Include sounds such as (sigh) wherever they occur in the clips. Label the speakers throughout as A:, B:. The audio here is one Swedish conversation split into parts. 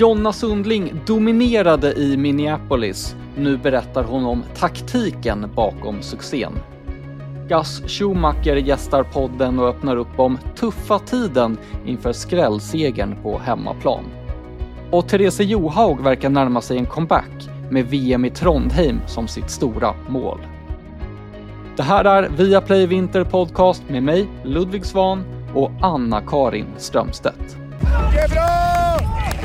A: Jonna Sundling dominerade i Minneapolis. Nu berättar hon om taktiken bakom succén. Gus Schumacher gästar podden och öppnar upp om tuffa tiden inför skrällsegern på hemmaplan. Och Therese Johaug verkar närma sig en comeback med VM i Trondheim som sitt stora mål. Det här är Viaplay Vinter Podcast med mig, Ludvig Svan och Anna-Karin Strömstedt.
B: Det är bra!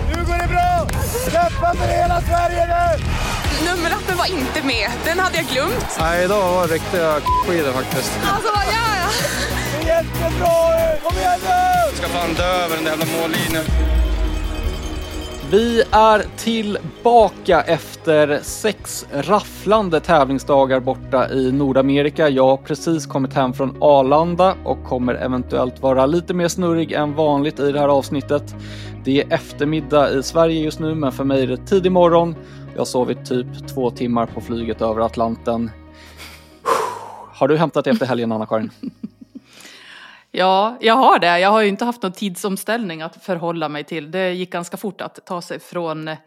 B: Nu går det bra! Kämpa för hela Sverige nu!
C: Nummerlappen var inte med. Den hade jag glömt.
D: Nej, idag var det riktiga skidor faktiskt.
C: Alltså, vad gör jag?
B: Det är jättebra! Kom igen nu!
D: Jag ska fan dö över den där jävla mållinjen.
A: Vi är tillbaka efter sex rafflande tävlingsdagar borta i Nordamerika. Jag har precis kommit hem från Arlanda och kommer eventuellt vara lite mer snurrig än vanligt i det här avsnittet. Det är eftermiddag i Sverige just nu, men för mig är det tidig morgon. Jag har sovit typ två timmar på flyget över Atlanten. Har du hämtat dig efter helgen, Anna-Karin? (laughs)
E: Ja, jag har det. Jag har ju inte haft någon tidsomställning att förhålla mig till. Det gick ganska fort att ta sig från eh,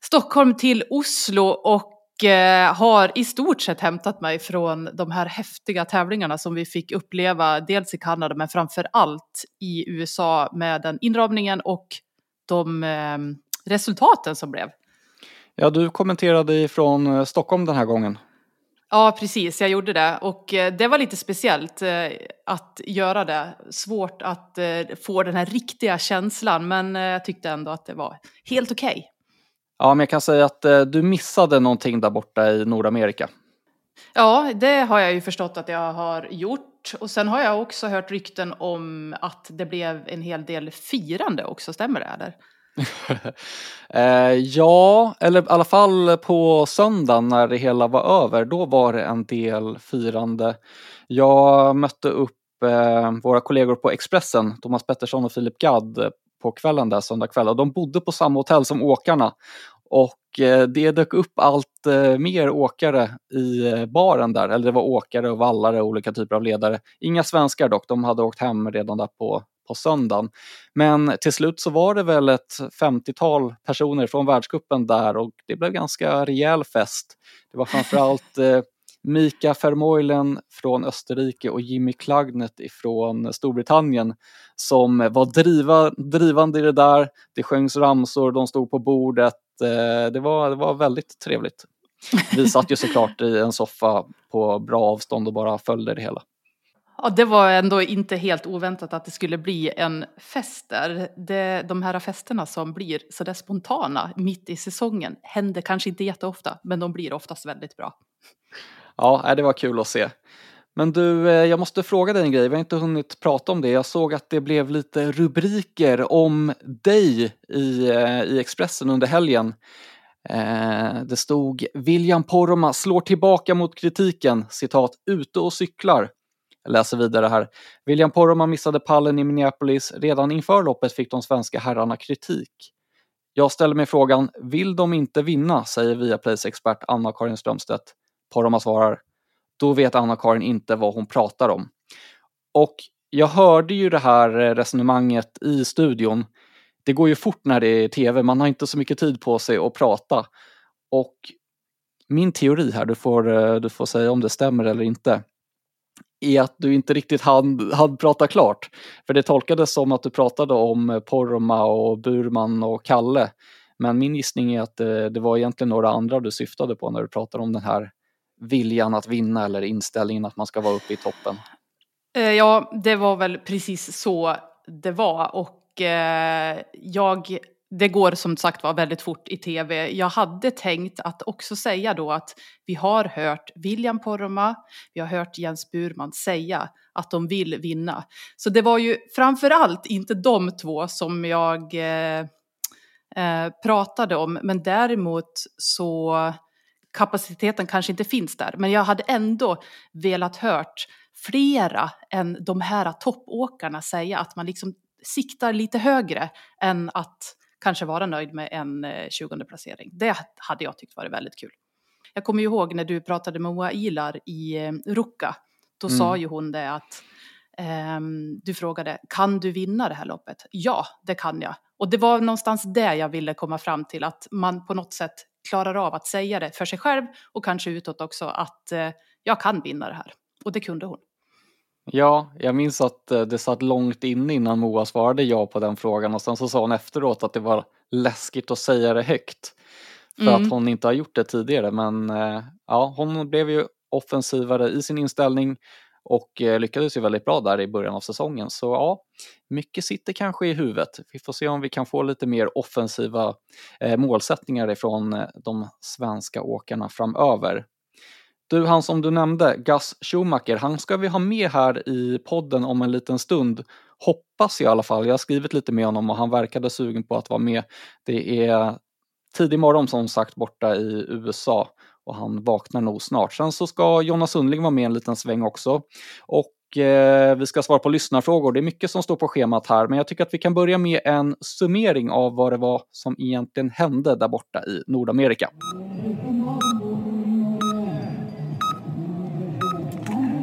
E: Stockholm till Oslo och eh, har i stort sett hämtat mig från de här häftiga tävlingarna som vi fick uppleva dels i Kanada men framför allt i USA med den inramningen och de eh, resultaten som blev.
A: Ja, du kommenterade ifrån Stockholm den här gången.
E: Ja, precis, jag gjorde det. Och eh, det var lite speciellt eh, att göra det. Svårt att eh, få den här riktiga känslan, men jag tyckte ändå att det var helt okej. Okay.
A: Ja, men jag kan säga att du missade någonting där borta i Nordamerika.
E: Ja, det har jag ju förstått att jag har gjort. Och sen har jag också hört rykten om att det blev en hel del firande också, stämmer det eller? (laughs)
A: eh, ja, eller i alla fall på söndagen när det hela var över, då var det en del firande. Jag mötte upp eh, våra kollegor på Expressen, Thomas Pettersson och Filip Gadd, på kvällen där, söndag kväll. Och de bodde på samma hotell som åkarna. Och eh, det dök upp allt eh, mer åkare i eh, baren där, eller det var åkare och vallare och olika typer av ledare. Inga svenskar dock, de hade åkt hem redan där på på söndagen. Men till slut så var det väl ett 50-tal personer från världskuppen där och det blev ganska rejäl fest. Det var framförallt (laughs) eh, Mika Vermeulen från Österrike och Jimmy Klagnet ifrån Storbritannien som var driva, drivande i det där. Det sjöngs ramsor, de stod på bordet. Eh, det, var, det var väldigt trevligt. Vi satt ju såklart i en soffa på bra avstånd och bara följde det hela.
E: Ja, det var ändå inte helt oväntat att det skulle bli en fest där. Det, de här festerna som blir sådär spontana mitt i säsongen händer kanske inte jätteofta, men de blir oftast väldigt bra.
A: Ja, det var kul att se. Men du, eh, jag måste fråga dig en grej, vi har inte hunnit prata om det. Jag såg att det blev lite rubriker om dig i, eh, i Expressen under helgen. Eh, det stod William Poromaa slår tillbaka mot kritiken, citat, ute och cyklar. Jag läser vidare här. William Poromaa missade pallen i Minneapolis. Redan inför loppet fick de svenska herrarna kritik. Jag ställer mig frågan, vill de inte vinna? säger Viaplays expert Anna-Karin Strömstedt. Poromaa svarar, då vet Anna-Karin inte vad hon pratar om. Och jag hörde ju det här eh, resonemanget i studion. Det går ju fort när det är tv, man har inte så mycket tid på sig att prata. Och min teori här, du får, eh, du får säga om det stämmer eller inte, är att du inte riktigt hann, hann prata klart. För det tolkades som att du pratade om eh, Porma och Burman och Kalle. Men min gissning är att det, det var egentligen några andra du syftade på när du pratade om den här viljan att vinna eller inställningen att man ska vara uppe i toppen.
E: Eh, ja, det var väl precis så det var och eh, jag det går som sagt var väldigt fort i tv. Jag hade tänkt att också säga då att vi har hört William Poromaa, vi har hört Jens Burman säga att de vill vinna. Så det var ju framförallt inte de två som jag eh, eh, pratade om, men däremot så kapaciteten kanske inte finns där. Men jag hade ändå velat hört flera än de här toppåkarna säga att man liksom siktar lite högre än att kanske vara nöjd med en 20 eh, placering. Det hade jag tyckt varit väldigt kul. Jag kommer ihåg när du pratade med Moa Ilar i eh, Ruka. Då mm. sa ju hon det att Ehm, du frågade, kan du vinna det här loppet? Ja, det kan jag. Och det var någonstans det jag ville komma fram till, att man på något sätt klarar av att säga det för sig själv och kanske utåt också att eh, jag kan vinna det här. Och det kunde hon.
A: Ja, jag minns att eh, det satt långt in innan Moa svarade ja på den frågan och sen så sa hon efteråt att det var läskigt att säga det högt. För mm. att hon inte har gjort det tidigare men eh, ja, hon blev ju offensivare i sin inställning och eh, lyckades ju väldigt bra där i början av säsongen. Så ja, mycket sitter kanske i huvudet. Vi får se om vi kan få lite mer offensiva målsättningar ifrån de svenska åkarna framöver. Du, han som du nämnde, Gus Schumacher, han ska vi ha med här i podden om en liten stund. Hoppas jag i alla fall. Jag har skrivit lite med honom och han verkade sugen på att vara med. Det är tidig morgon som sagt borta i USA och han vaknar nog snart. Sen så ska Jonna Sundling vara med en liten sväng också. Och eh, vi ska svara på lyssnarfrågor. Det är mycket som står på schemat här, men jag tycker att vi kan börja med en summering av vad det var som egentligen hände där borta i Nordamerika.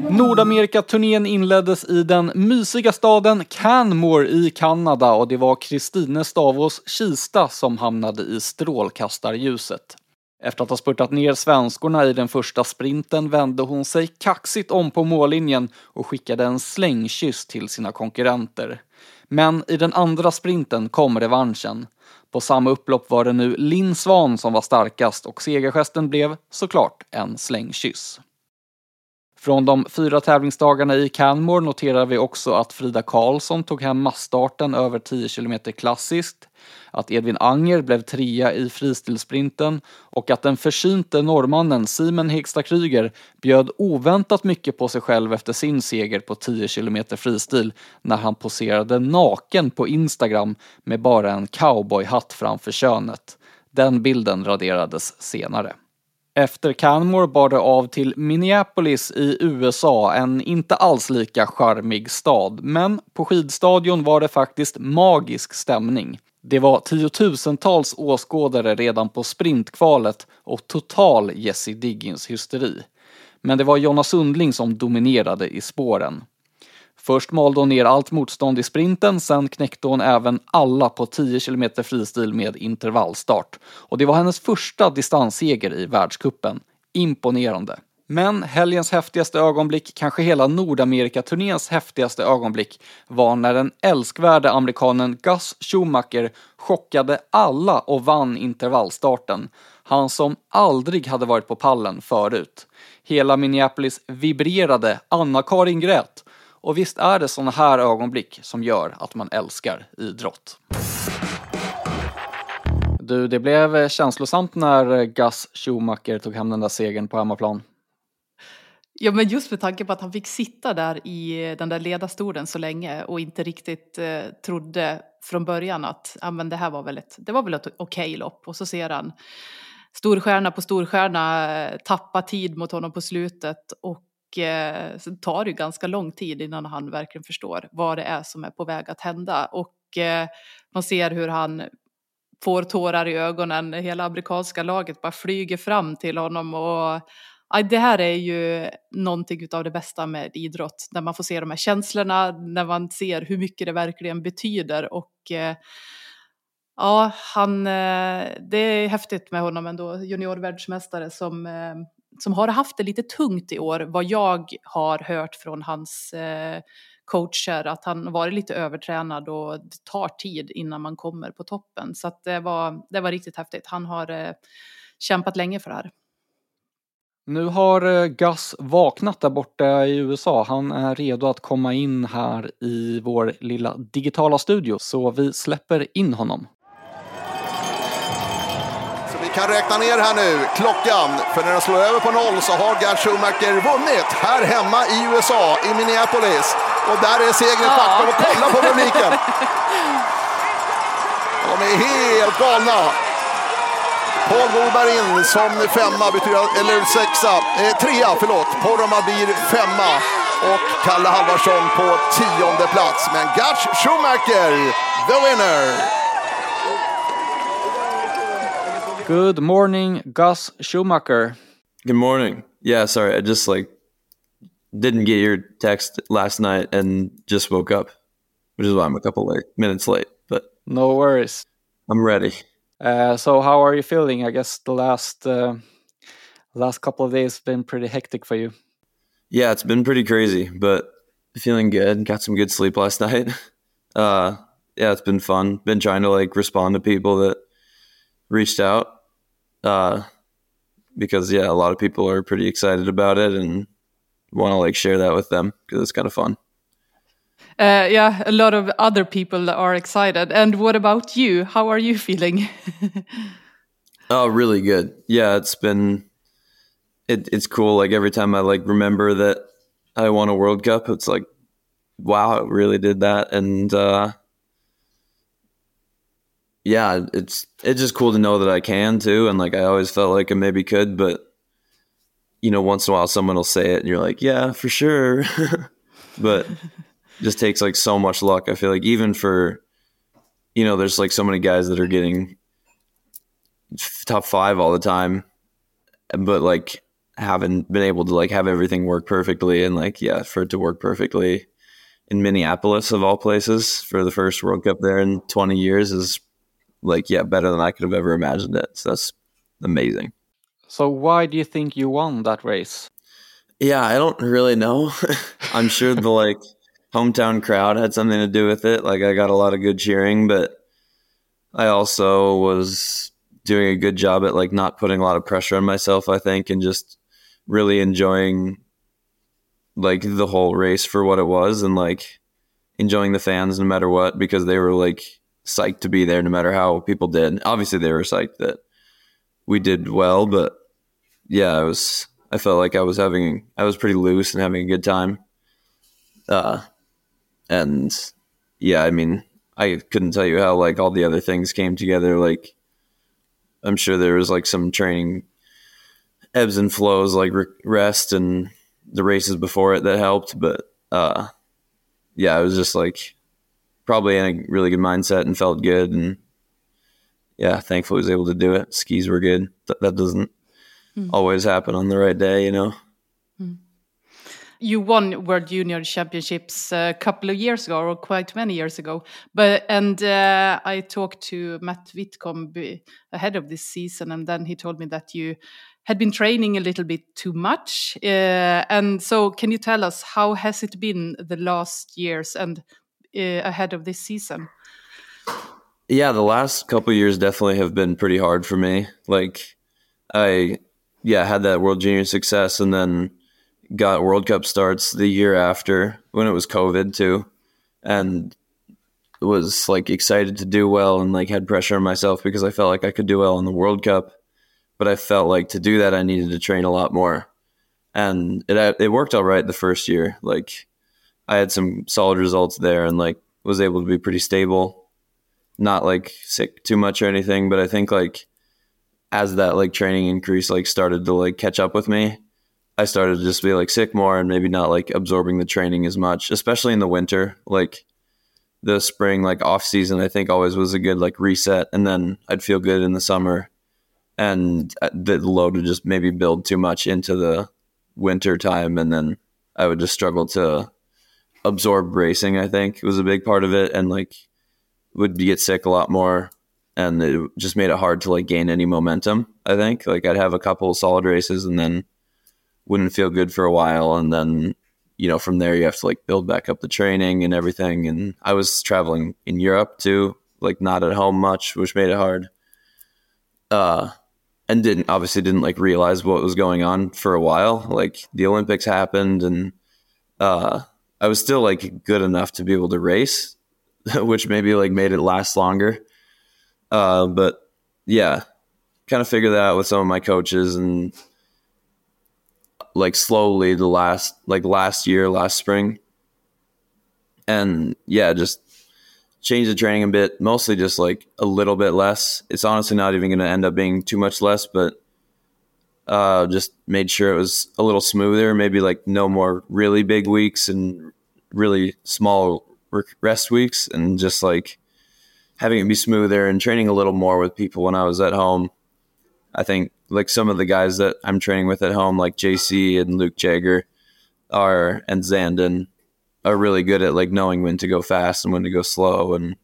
A: Nordamerikaturnén inleddes i den mysiga staden Canmore i Kanada och det var Kristine Stavås Kista som hamnade i strålkastarljuset. Efter att ha spurtat ner svenskorna i den första sprinten vände hon sig kaxigt om på mållinjen och skickade en slängkyss till sina konkurrenter. Men i den andra sprinten kom revanschen. På samma upplopp var det nu Linn Svan som var starkast och segergesten blev såklart en slängkyss. Från de fyra tävlingsdagarna i Canmore noterar vi också att Frida Karlsson tog hem massstarten över 10 km klassiskt, att Edvin Anger blev trea i fristilsprinten och att den försynte norrmannen Simen Hegstad Kryger bjöd oväntat mycket på sig själv efter sin seger på 10 km fristil när han poserade naken på Instagram med bara en cowboyhatt framför könet. Den bilden raderades senare. Efter Canmore bar det av till Minneapolis i USA, en inte alls lika charmig stad. Men på skidstadion var det faktiskt magisk stämning. Det var tiotusentals åskådare redan på sprintkvalet och total Jessie Diggins-hysteri. Men det var Jonna Sundling som dominerade i spåren. Först malde hon ner allt motstånd i sprinten, sen knäckte hon även alla på 10 km fristil med intervallstart. Och det var hennes första distansseger i världskuppen. Imponerande. Men helgens häftigaste ögonblick, kanske hela Nordamerikaturnéns häftigaste ögonblick, var när den älskvärde amerikanen Gus Schumacher chockade alla och vann intervallstarten. Han som aldrig hade varit på pallen förut. Hela Minneapolis vibrerade, Anna-Karin grät och visst är det sådana här ögonblick som gör att man älskar idrott. Du, det blev känslosamt när Gus Schumacher tog hem den där segern på hemmaplan.
E: Ja, men just med tanke på att han fick sitta där i den där ledarstolen så länge och inte riktigt eh, trodde från början att ja, men det här var väl ett, det var väl ett okej okay lopp. Och så ser han storstjärna på storstjärna eh, tappa tid mot honom på slutet och eh, sen tar det ganska lång tid innan han verkligen förstår vad det är som är på väg att hända. Och eh, man ser hur han får tårar i ögonen, hela amerikanska laget bara flyger fram till honom. Och ja, det här är ju någonting av det bästa med idrott, när man får se de här känslorna, när man ser hur mycket det verkligen betyder. Och eh, Ja, han, eh, det är häftigt med honom ändå, juniorvärldsmästare som eh, som har haft det lite tungt i år, vad jag har hört från hans eh, coacher, att han varit lite övertränad och det tar tid innan man kommer på toppen. Så det, var, det var riktigt häftigt. Han har eh, kämpat länge för det här.
A: Nu har eh, Gus vaknat där borta i USA. Han är redo att komma in här i vår lilla digitala studio, så vi släpper in honom
F: kan räkna ner här nu, klockan. För när den slår över på noll så har Gerd Schumacher vunnit här hemma i USA, i Minneapolis. Och där är segern ett faktum. Och kolla på publiken! De är helt galna. Paul Goldberg in som femma, betyder, eller sexa, eh, trea, förlåt. Poromaa blir femma och Kalle Halvarsson på tionde plats. Men Gerd Schumacher, the winner!
A: Good morning, Gus Schumacher.
G: Good morning. Yeah, sorry, I just like didn't get your text last night and just woke up, which is why I'm a couple late, minutes late. But
A: No worries.
G: I'm ready.
A: Uh, so how are you feeling? I guess the last uh, last couple of days have been pretty hectic for you.
G: Yeah, it's been pretty crazy, but feeling good. Got some good sleep last (laughs) night. Uh, yeah, it's been fun. Been trying to like respond to people that reached out. Uh, because yeah, a lot of people are pretty excited about it and want to like share that with them because it's kind of fun.
E: Uh, yeah, a lot of other people are excited. And what about you? How are you (laughs) feeling?
G: Oh, really good. Yeah, it's been it, it's cool. Like every time I like remember that I won a World Cup, it's like, wow, I really did that. And uh, yeah, it's it's just cool to know that I can too. And like I always felt like I maybe could, but you know, once in a while someone will say it, and you're like, yeah, for sure. (laughs) but just takes like so much luck. I feel like even for you know, there's like so many guys that are getting top five all the time, but like haven't been able to like have everything work perfectly and like yeah for it to work perfectly in Minneapolis of all places for the first World Cup there in 20 years is like yeah better than I could have ever imagined it. So that's amazing.
A: So why do you think you won that race?
G: Yeah, I don't really know. (laughs) I'm sure the like hometown crowd had something to do with it. Like I got a lot of good cheering, but I also was doing a good job at like not putting a lot of pressure on myself, I think, and just really enjoying like the whole race for what it was and like enjoying the fans no matter what because they were like psyched to be there no matter how people did. Obviously they were psyched that we did well, but yeah, I was I felt like I was having I was pretty loose and having a good time. Uh and yeah, I mean, I couldn't tell you how like all the other things came together like I'm sure there was like some training ebbs and flows like rest and the races before it that helped but uh yeah, I was just like probably in a really good mindset and felt good and yeah, thankfully was able to do it. Skis were good. Th- that doesn't mm. always happen on the right day, you know.
E: Mm. You won World Junior Championships a couple of years ago, or quite many years ago. But and uh, I talked to Matt Whitcomb ahead of this season, and then he told me that you had been training a little bit too much. Uh, and so, can you tell us how has it been the last years and uh, Uh, ahead of this season?
G: Yeah, the last couple years definitely have been pretty hard for me. Like, I yeah had that World Junior success, and then got World Cup starts the year after when it was COVID too, and was like excited to do well and like had pressure on myself because I felt like I could do well in the World Cup, but I felt like to do that I needed to train a lot more, and it it worked all right the first year. Like I had some solid results there and like was able to be pretty stable, not like sick too much or anything, but I think like as that like training increase like started to like catch up with me I started to just be like sick more and maybe not like absorbing the training as much, especially in the winter. Like the spring, like off season, I think always was a good like reset, and then I'd feel good in the summer, and uh, the load would just maybe build too much into the winter time, and then I would just struggle to absorb racing. I think was a big part of it, and like would get sick a lot more, and it just made it hard to like gain any momentum. I think. Like I'd have a couple solid races, and then wouldn't feel good for a while. And then you know from there you have to like build back up the training and everything. And i was traveling in europe too like not at home much which made it hard. Uh and didn't obviously didn't like realize what was going on for a while. Like the olympics happened and uh i was still like good enough to be able to race (laughs) which maybe like made it last longer uh but yeah kind of figured that out with some of my coaches and like slowly the last like last year, last spring. And yeah, just change the training a bit, mostly just like a little bit less. It's honestly not even going to end up being too much less, but uh, just made sure it was a little smoother. Maybe like no more really big weeks and really small rest weeks, and just like having it be smoother and training a little more with people when I was at home. I think like some of the guys that I'm training with at home, like JC and Luke Jagger, are and Zandon are really good at like knowing when to go fast and when to go slow. And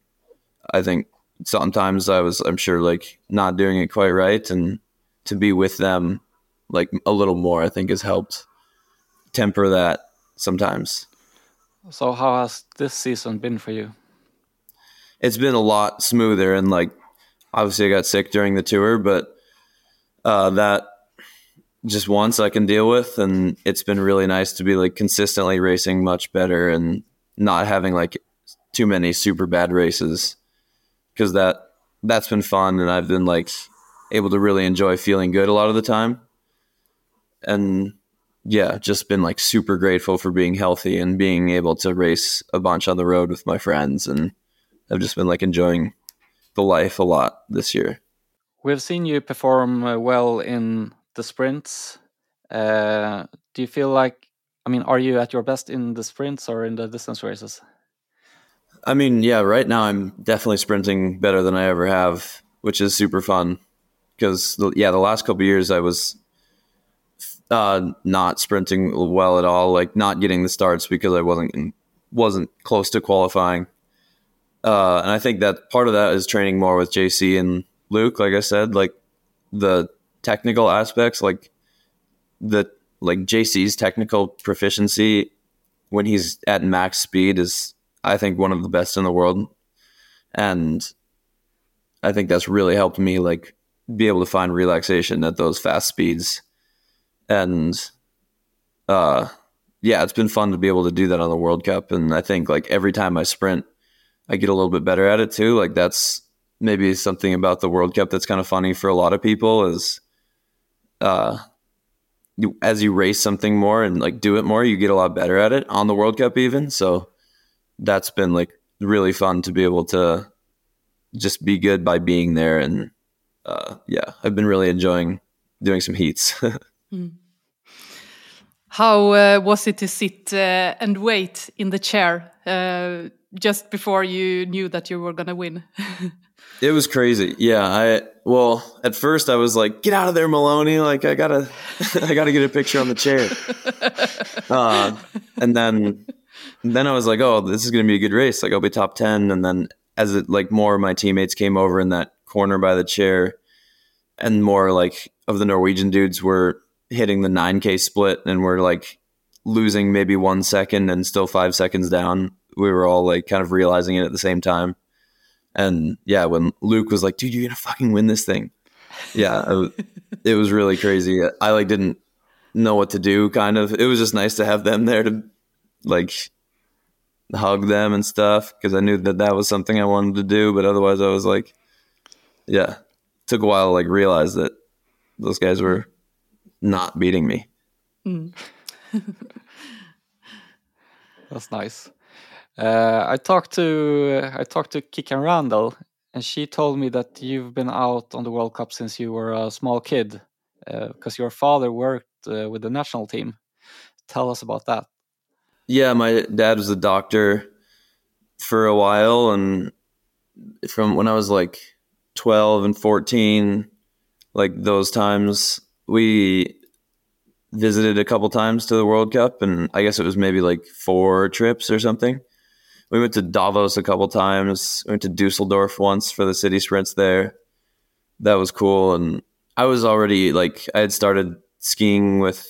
G: I think sometimes I was, I'm sure, like not doing it quite right, and to be with them like a little more, I think has helped temper that sometimes.
A: So how has this season been for you?
G: It's been a lot smoother and like obviously I got sick during the tour, but uh, that just once I can deal with, and it's been really nice to be like consistently racing much better and not having like too many super bad races because that that's been fun and I've been like able to really enjoy feeling good a lot of the time. And yeah, just been like super grateful for being healthy and being able to race a bunch on the road with my friends and I've just been like enjoying the life a lot this year.
A: We've seen you perform uh, well in the sprints. Uh, do you feel like, I mean, are you at your best in the sprints or in the distance races?
G: I mean, yeah, right now I'm definitely sprinting better than I ever have, which is super fun. Because yeah, the last couple years I was uh, not sprinting well at all, like not getting the starts because I wasn't wasn't close to qualifying. Uh, and I think that part of that is training more with JC and Luke. Like I said, like the technical aspects, like the like JC's technical proficiency when he's at max speed is I think one of the best in the world. And I think that's really helped me like be able to find relaxation at those fast speeds. And uh yeah, it's been fun to be able to do that on the World Cup and I think like every time I sprint I get a little bit better at it too. Like that's maybe something about the World Cup that's kind of funny for a lot of people is uh you, as you race something more and like do it more, you get a lot better at it on the World Cup even. So that's been like really fun to be able to just be good by being there and uh, yeah i've been really enjoying doing some heats (laughs)
E: mm. how uh, was it to sit uh, and wait in the chair uh, just before you knew that you were going to win (laughs)
G: it was crazy yeah i well at first i was like get out of there maloney like i gotta (laughs) i gotta get a picture on the chair (laughs) uh, and then and then I was like, oh, this is going to be a good race. Like I'll be top 10. And then as it like more of my teammates came over in that corner by the chair and more like of the Norwegian dudes were hitting the 9k split and we're like losing maybe one second and still five seconds down. We were all like kind of realizing it at the same time. And yeah, when Luke was like, dude, you're going to fucking win this thing. Yeah, (laughs) it was really crazy. I like didn't know what to do kind of. It was just nice to have them there to like hug them and stuff because I knew that that was something I wanted to do. But otherwise, I was like, yeah, took a while to like realize that those guys were not beating me. Mm. (laughs)
A: That's nice. Uh, I talked to uh, I talked to Kikkan Randall, and she told me that you've been out on the World Cup since you were a small kid, because uh, your father worked uh, with the national team. Tell us about that.
G: Yeah, my dad was a doctor for a while, and from when I was like 12 and 14, like those times, we visited a couple times to the World Cup, and I guess it was maybe like four trips or something. We went to Davos a couple times. We went to Dusseldorf once for the city sprints there. That was cool, and I was already like I had started skiing with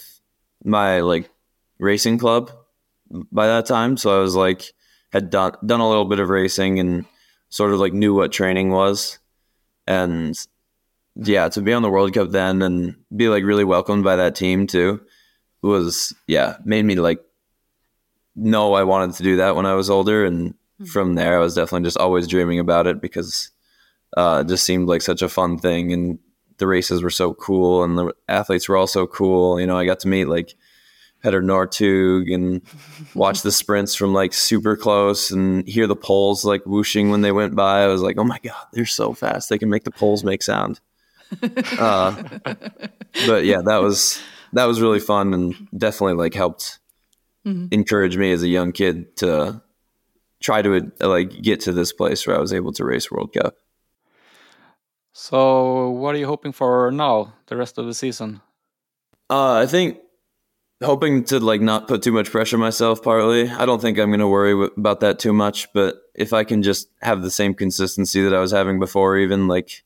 G: my like racing club by that time. So I was like, had done done a little bit of racing and sort of like knew what training was. And yeah, to be on the World Cup then and be like really welcomed by that team too was yeah, made me like know I wanted to do that when I was older and mm-hmm. from there I was definitely just always dreaming about it because uh, it just seemed like such a fun thing and the races were so cool and the athletes were all so cool. You know, I got to meet like Petter Northug and watch the (laughs) sprints from like super close and hear the poles like whooshing when they went by. I was like, oh my God, they're so fast. They can make the poles make sound. Uh, but yeah, that was, that was really fun and definitely like helped mm-hmm. encourage me as a young kid to try to like get to this place where I was able to race World Cup.
A: So what are you hoping for now, the rest of the season?
G: Uh, I think hoping to like not put too much pressure myself partly i don't think i'm going to worry w- about that too much but if i can just have the same consistency that i was having before even like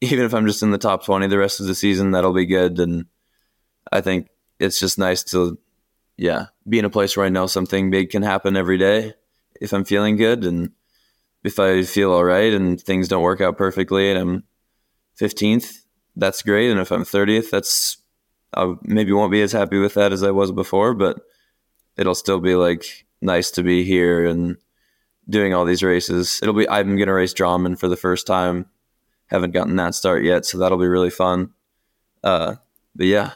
G: even if i'm just in the top 20 the rest of the season that'll be good and i think it's just nice to yeah be in a place where i know something big can happen every day if i'm feeling good and if i feel all right and things don't work out perfectly and i'm 15th that's great and if i'm 30th that's I maybe won't be as happy with that as I was before, but it'll still be like nice to be here and doing all these races. It'll be I'm gonna race Drammen for the first time. Haven't gotten that start yet, so that'll be really fun. Uh, but yeah,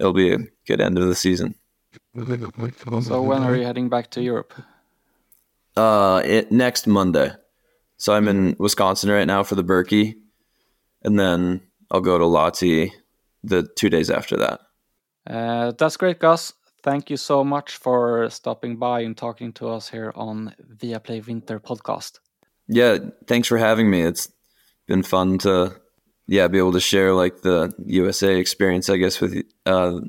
G: it'll be a good end of the season.
A: So when are you heading back to Europe?
G: Uh, it, next Monday. So I'm in Wisconsin right now for the Berkey, and then I'll go to Lati the two days after that.
A: Uh, that's great, Gus. Thank you so much for stopping by and talking to us here on Viaplay Winter Podcast.
G: Yeah, thanks for having me. It's been fun to yeah be able to share like the USA experience, I guess, with uh,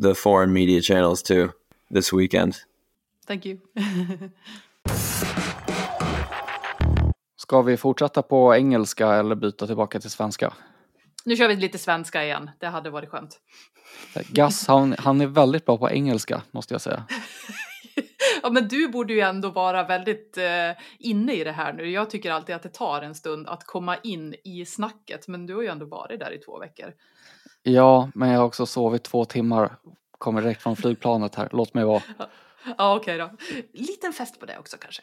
G: the foreign media channels too this weekend.
E: Thank you. (laughs)
A: Ska vi fortsätta på engelska eller byta tillbaka till svenska?
E: Nu kör vi lite svenska igen. Det hade varit skönt.
A: Gus, han, han är väldigt bra på engelska, måste jag säga. (laughs)
E: ja, men du borde ju ändå vara väldigt eh, inne i det här nu. Jag tycker alltid att det tar en stund att komma in i snacket, men du har ju ändå varit där i två veckor.
A: Ja, men jag har också sovit två timmar. Kommer direkt från flygplanet här. Låt mig vara. (laughs)
E: Ja, okej okay då. Liten fest på det också kanske.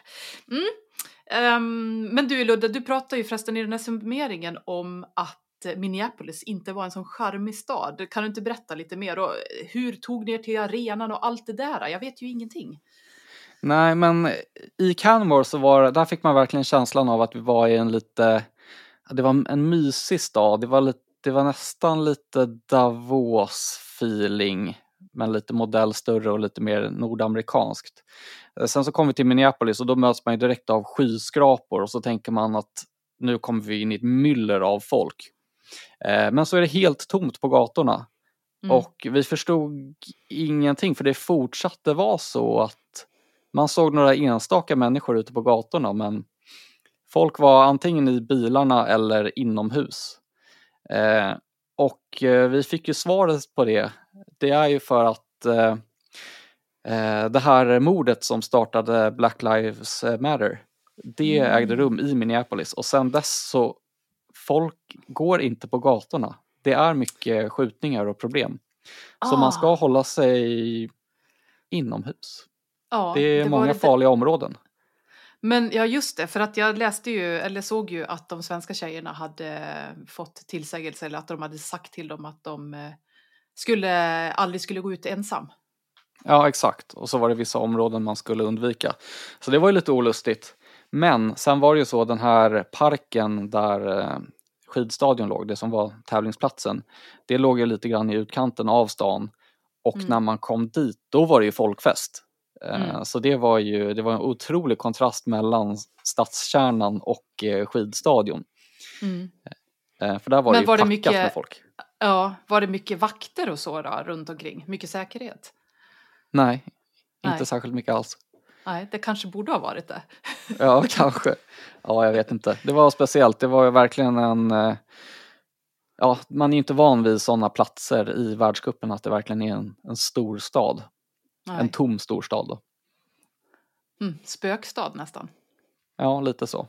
E: Mm. Um, men du Ludde, du pratade ju förresten i den här summeringen om att Minneapolis inte var en sån charmig stad. Kan du inte berätta lite mer? Och hur tog ni er till arenan och allt det där? Jag vet ju ingenting.
A: Nej, men i Canmore så var där fick man verkligen känslan av att vi var i en lite, det var en mysig stad. Det var, lite, det var nästan lite Davos-feeling, men lite modell större och lite mer nordamerikanskt. Sen så kom vi till Minneapolis och då möts man ju direkt av skyskrapor och så tänker man att nu kommer vi in i ett myller av folk. Eh, men så är det helt tomt på gatorna. Mm. Och vi förstod ingenting för det fortsatte vara så att man såg några enstaka människor ute på gatorna men folk var antingen i bilarna eller inomhus. Eh, och eh, vi fick ju svaret på det. Det är ju för att eh, eh det här mordet som startade Black Lives Matter, det mm. ägde rum i Minneapolis och sen dess så folk går inte på gatorna. Det är mycket skjutningar och problem. Så ah. man ska hålla sig inomhus. Ja, det är det många lite... farliga områden.
E: Men ja, just det, för att jag läste ju, eller såg ju att de svenska tjejerna hade fått tillsägelse eller att de hade sagt till dem att de eh, skulle, aldrig skulle gå ut ensam.
A: Ja, exakt. Och så var det vissa områden man skulle undvika. Så det var ju lite olustigt. Men sen var det ju så den här parken där eh, skidstadion låg, det som var tävlingsplatsen, det låg ju lite grann i utkanten av stan och mm. när man kom dit då var det ju folkfest. Eh, mm. Så det var ju det var en otrolig kontrast mellan stadskärnan och eh, skidstadion. Mm. För där var Men det ju var packat det mycket, med folk.
E: Ja, var det mycket vakter och så då, runt omkring? Mycket säkerhet?
A: Nej, inte Nej. särskilt mycket alls.
E: Nej, det kanske borde ha varit det. (laughs)
A: ja, kanske. Ja, jag vet inte. Det var speciellt. Det var ju verkligen en... Eh, ja, man är ju inte van vid sådana platser i världskuppen att det verkligen är en, en stor stad. Nej. En tom storstad då.
E: Mm, spökstad nästan.
A: Ja, lite så.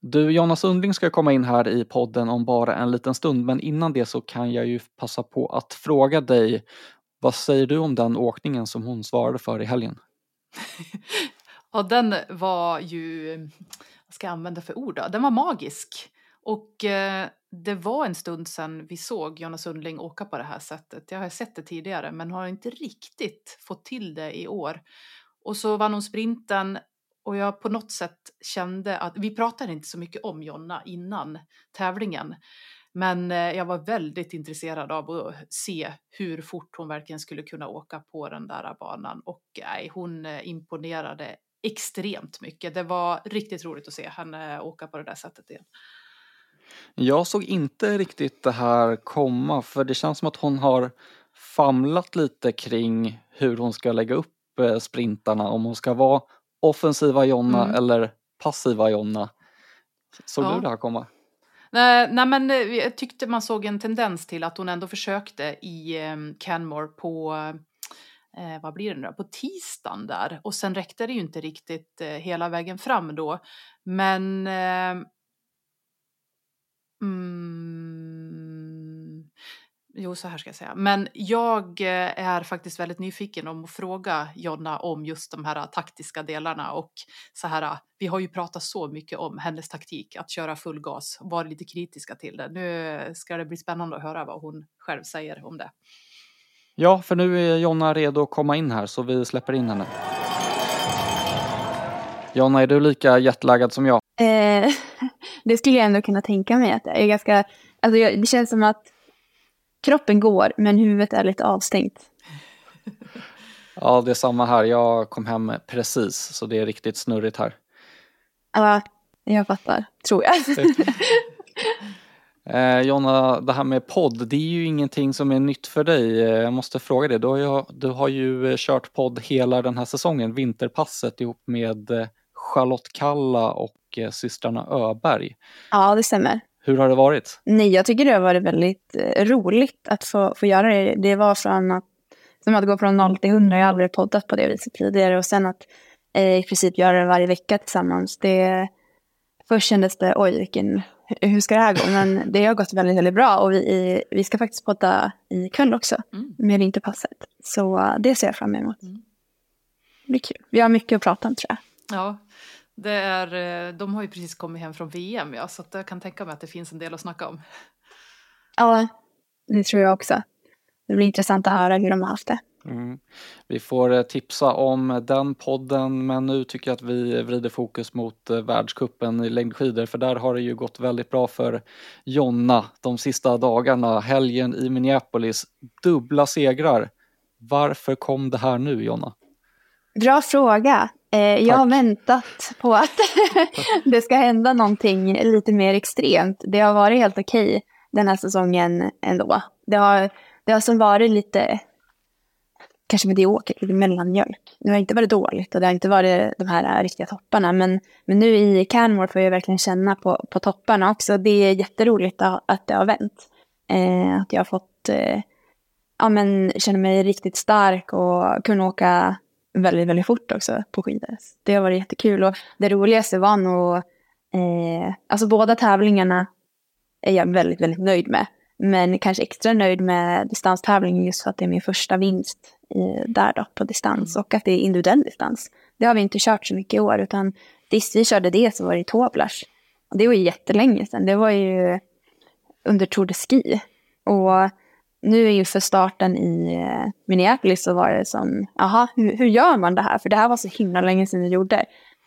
A: Du, Jonas Sundling ska komma in här i podden om bara en liten stund, men innan det så kan jag ju passa på att fråga dig, vad säger du om den åkningen som hon svarade för i helgen? (laughs)
E: ja, den var ju, vad ska jag använda för ord då? Den var magisk. Och eh, det var en stund sedan vi såg Jonas Sundling åka på det här sättet. Jag har sett det tidigare men har inte riktigt fått till det i år. Och så vann hon sprinten och jag på något sätt kände att vi pratade inte så mycket om Jonna innan tävlingen. Men eh, jag var väldigt intresserad av att se hur fort hon verkligen skulle kunna åka på den där banan och nej, hon eh, imponerade extremt mycket. Det var riktigt roligt att se henne eh, åka på det där sättet igen.
A: Jag såg inte riktigt det här komma för det känns som att hon har famlat lite kring hur hon ska lägga upp eh, sprintarna, om hon ska vara offensiva Jonna
E: Mm.
A: eller passiva Jonna. Såg
E: Ja.
A: du det här komma?
E: Nej, nej, men eh, jag tyckte man såg en tendens till att hon ändå försökte i eh, Canmore på, eh, vad blir det nu på tisdagen där. Och sen räckte det ju inte riktigt eh, hela vägen fram då. Men... Eh, mm, jo, så här ska jag säga. Men jag eh, är faktiskt väldigt nyfiken om att fråga Jonna om just de här eh, taktiska delarna och så här. Eh, vi har ju pratat så mycket om hennes taktik att köra full gas var lite kritiska till det. Nu ska det bli spännande att höra vad hon själv säger om det.
A: Ja, för nu är Jonna redo att komma in här så vi släpper in henne. Jonna, är du lika jetlaggad som jag?
H: Eh, (laughs) det skulle jag ändå kunna tänka mig att jag är ganska, alltså jag, det känns som att kroppen går men huvudet är lite avstängt. (laughs)
A: Ja, det är samma här. Jag kom hem precis så det är riktigt snurrigt här.
H: Ja, jag fattar, tror jag. (laughs)
A: Eh, Jonna, det här med podd, det är ju ingenting som är nytt för dig. Eh, Jag måste fråga dig, du har ju, du har ju eh, kört podd hela den här säsongen, Vinterpasset ihop med eh, Charlotte Kalla och eh, systrarna Öberg.
H: ja, det stämmer.
A: Hur har det varit?
H: Nej, jag tycker det har varit väldigt eh, roligt att få, få göra det. Det var från att, som att gå från 0 till 100, jag har aldrig poddat på det viset tidigare. Och sen att eh, i princip göra det varje vecka tillsammans. Det, först kändes det, oj, vilken, hur ska det här gå? Men det har gått väldigt, väldigt bra. Och vi, vi ska faktiskt podda ikväll också,
E: Mm.
H: med Vinterpasset. Så eh, det ser jag fram emot.
E: Mm.
H: Det blir kul. Vi har mycket att prata om, tror jag.
E: Ja, det är, eh, de har ju precis kommit hem från VM, ja, så att jag kan tänka mig att det finns en del att snacka om.
H: Ja, det tror jag också. Det blir intressant att höra hur de har haft det.
A: Mm. Vi får eh, tipsa om den podden men nu tycker jag att vi vrider fokus mot eh, världskuppen i längdskidor för där har det ju gått väldigt bra för Jonna de sista dagarna. Helgen i Minneapolis, dubbla segrar. Varför kom det här nu Jonna?
H: Bra fråga. Eh, jag har väntat på att (laughs) det ska hända någonting lite mer extremt. Det har varit helt okej den här säsongen ändå. Det har, det har som varit lite, kanske mediokert, lite mellanmjölk. Det har inte varit dåligt och det har inte varit de här riktiga topparna. Men, men nu i Canmore får jag verkligen känna på, på topparna också. Det är jätteroligt att, att det har vänt. Eh, att jag har fått eh, ja, men, känna mig riktigt stark och kunna åka väldigt, väldigt fort också på skidor. Det har varit jättekul och det roligaste var nog, eh, alltså båda tävlingarna är jag väldigt, väldigt nöjd med. Men kanske extra nöjd med distanstävlingen just för att det är min första vinst i, där då på distans och att det är individuell distans. Det har vi inte kört så mycket i år utan sist vi körde det så var det i Toblach. Och det var ju jättelänge sedan. Det var ju under Tour de Ski. Och nu är ju för starten i eh, Minneapolis så var det som, jaha, hur, hur gör man det här? För det här var så himla länge sedan jag gjorde.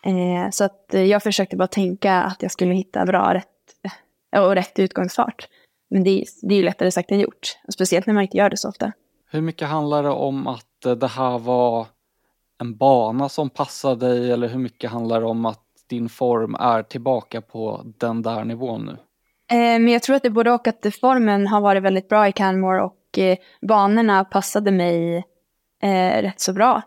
H: Eh, så att eh, jag försökte bara tänka att jag skulle hitta bra rätt, eh, och rätt utgångsfart. Men det, är- det är ju lättare sagt än gjort. Speciellt när man inte gör det så ofta.
A: Hur mycket handlar det om att det här var en bana som passade dig eller hur mycket handlar det om att din form är tillbaka på den där nivån nu?
H: Eh, men jag tror att det både och att formen har varit väldigt bra i Canmore och eh, banorna passade mig eh, rätt så bra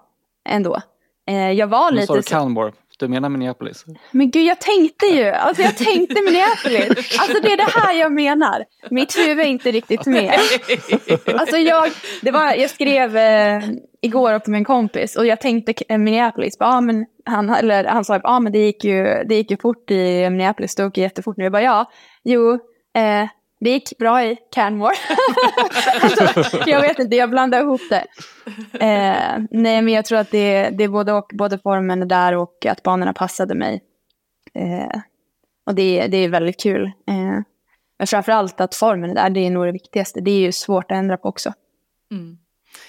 H: ändå. Eh, jag var
A: Nu sa
H: lite
A: du Canmore, du menar Minneapolis?
H: Men gud, jag tänkte ju. Alltså jag tänkte Minneapolis. Alltså det är det här jag menar. Mitt huvud är inte riktigt med. Alltså jag, det var, jag skrev eh, igår med en kompis och jag tänkte eh, Minneapolis. Bara, ah, men han, eller, han sa att ah, men det, gick ju, det gick ju fort i Minneapolis, det åker jättefort nu. Jag bara ja, jo, eh, det gick bra i Canmore. alltså, (laughs) jag vet inte, jag blandar ihop det. Eh, nej, men jag tror att det, det är både och, både formen är där och att banorna passade mig. Eh, och det, det är väldigt kul. Eh, men framför allt att formen är där, det är nog det viktigaste. Det är ju svårt att ändra på också.
E: Mm.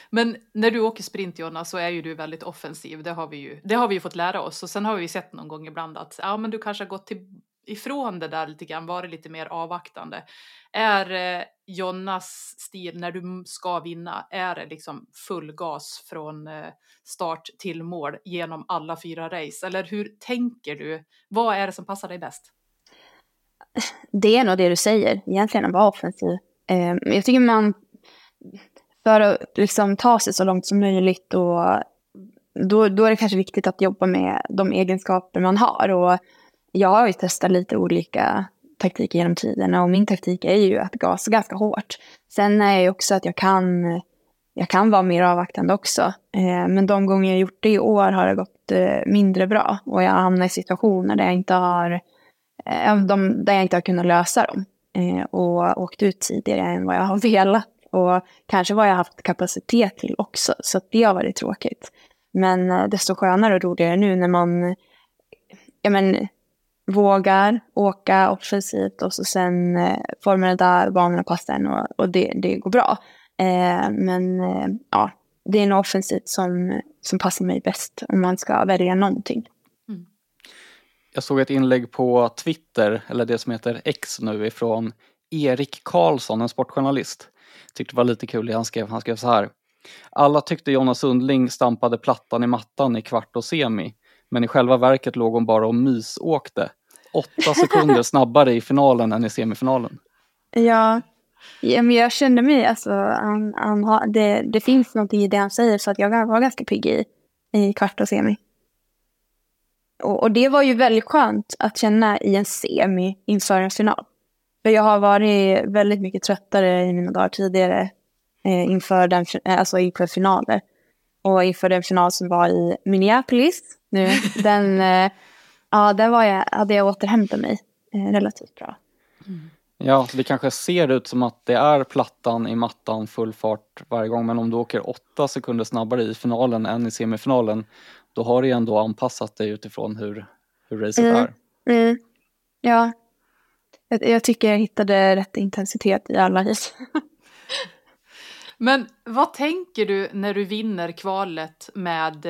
E: Men när du åker sprint Jonna så är ju du väldigt offensiv, det har vi ju, det har vi ju fått lära oss. Och sen har vi ju sett någon gång ibland att ja, men du kanske har gått till, ifrån det där lite grann, varit lite mer avvaktande. Är eh, Jonnas stil när du ska vinna, är det liksom full gas från eh, start till mål genom alla fyra race? Eller hur tänker du? Vad är det som passar dig bäst?
H: Det är nog det du säger, egentligen att vara offensiv. Eh, jag tycker man... för att liksom ta sig så långt som möjligt. Och då, då är det kanske viktigt att jobba med de egenskaper man har. Och jag har ju testat lite olika taktiker genom tiderna och min taktik är ju att gasa ganska hårt. Sen är det också att jag kan, jag kan vara mer avvaktande också. Eh, men de gånger jag gjort det i år har det gått eh, mindre bra och jag hamnar i situationer där jag inte har, eh, där jag inte har kunnat lösa dem. Och åkt ut tidigare än vad jag har (laughs) velat. Och kanske vad jag haft kapacitet till också. Så det har varit tråkigt. Men desto skönare och roligare nu när man ja, men, vågar åka offensivt och så sen eh, får man det där banorna passar en och, och det, det går bra. Eh, men eh, ja, det är en offensivt som, som passar mig bäst om man ska välja någonting.
A: Jag såg ett inlägg på Twitter, eller det som heter X nu, ifrån Erik Karlsson, en sportjournalist. Tyckte det var lite kul, han skrev, han skrev så här. Alla tyckte Jonna Sundling stampade plattan i mattan i kvart och semi, men i själva verket låg hon bara och mysåkte. Åtta sekunder snabbare i finalen än i semifinalen.
H: Ja, ja men jag kände mig, alltså, han, han har, det, det finns någonting i det han säger så att jag var ganska pigg i, i kvart och semi. Och, och, det var ju väldigt skönt att känna i en semi inför en final. För jag har varit väldigt mycket tröttare i mina dagar tidigare eh, inför, den, alltså inför finaler. Och inför den final som var i Minneapolis nu, (laughs) den, eh, ja, där var jag, hade jag återhämtat mig eh, relativt bra.
A: Mm. Ja, det kanske ser ut som att det är plattan i mattan full fart varje gång, men om du åker åtta sekunder snabbare i finalen än i semifinalen, då har du ändå anpassat dig utifrån hur, hur racet
H: mm.
A: är.
H: Mm. Ja, jag, jag, tycker jag hittade rätt intensitet i alla race. (laughs)
E: Men vad tänker du när du vinner kvalet med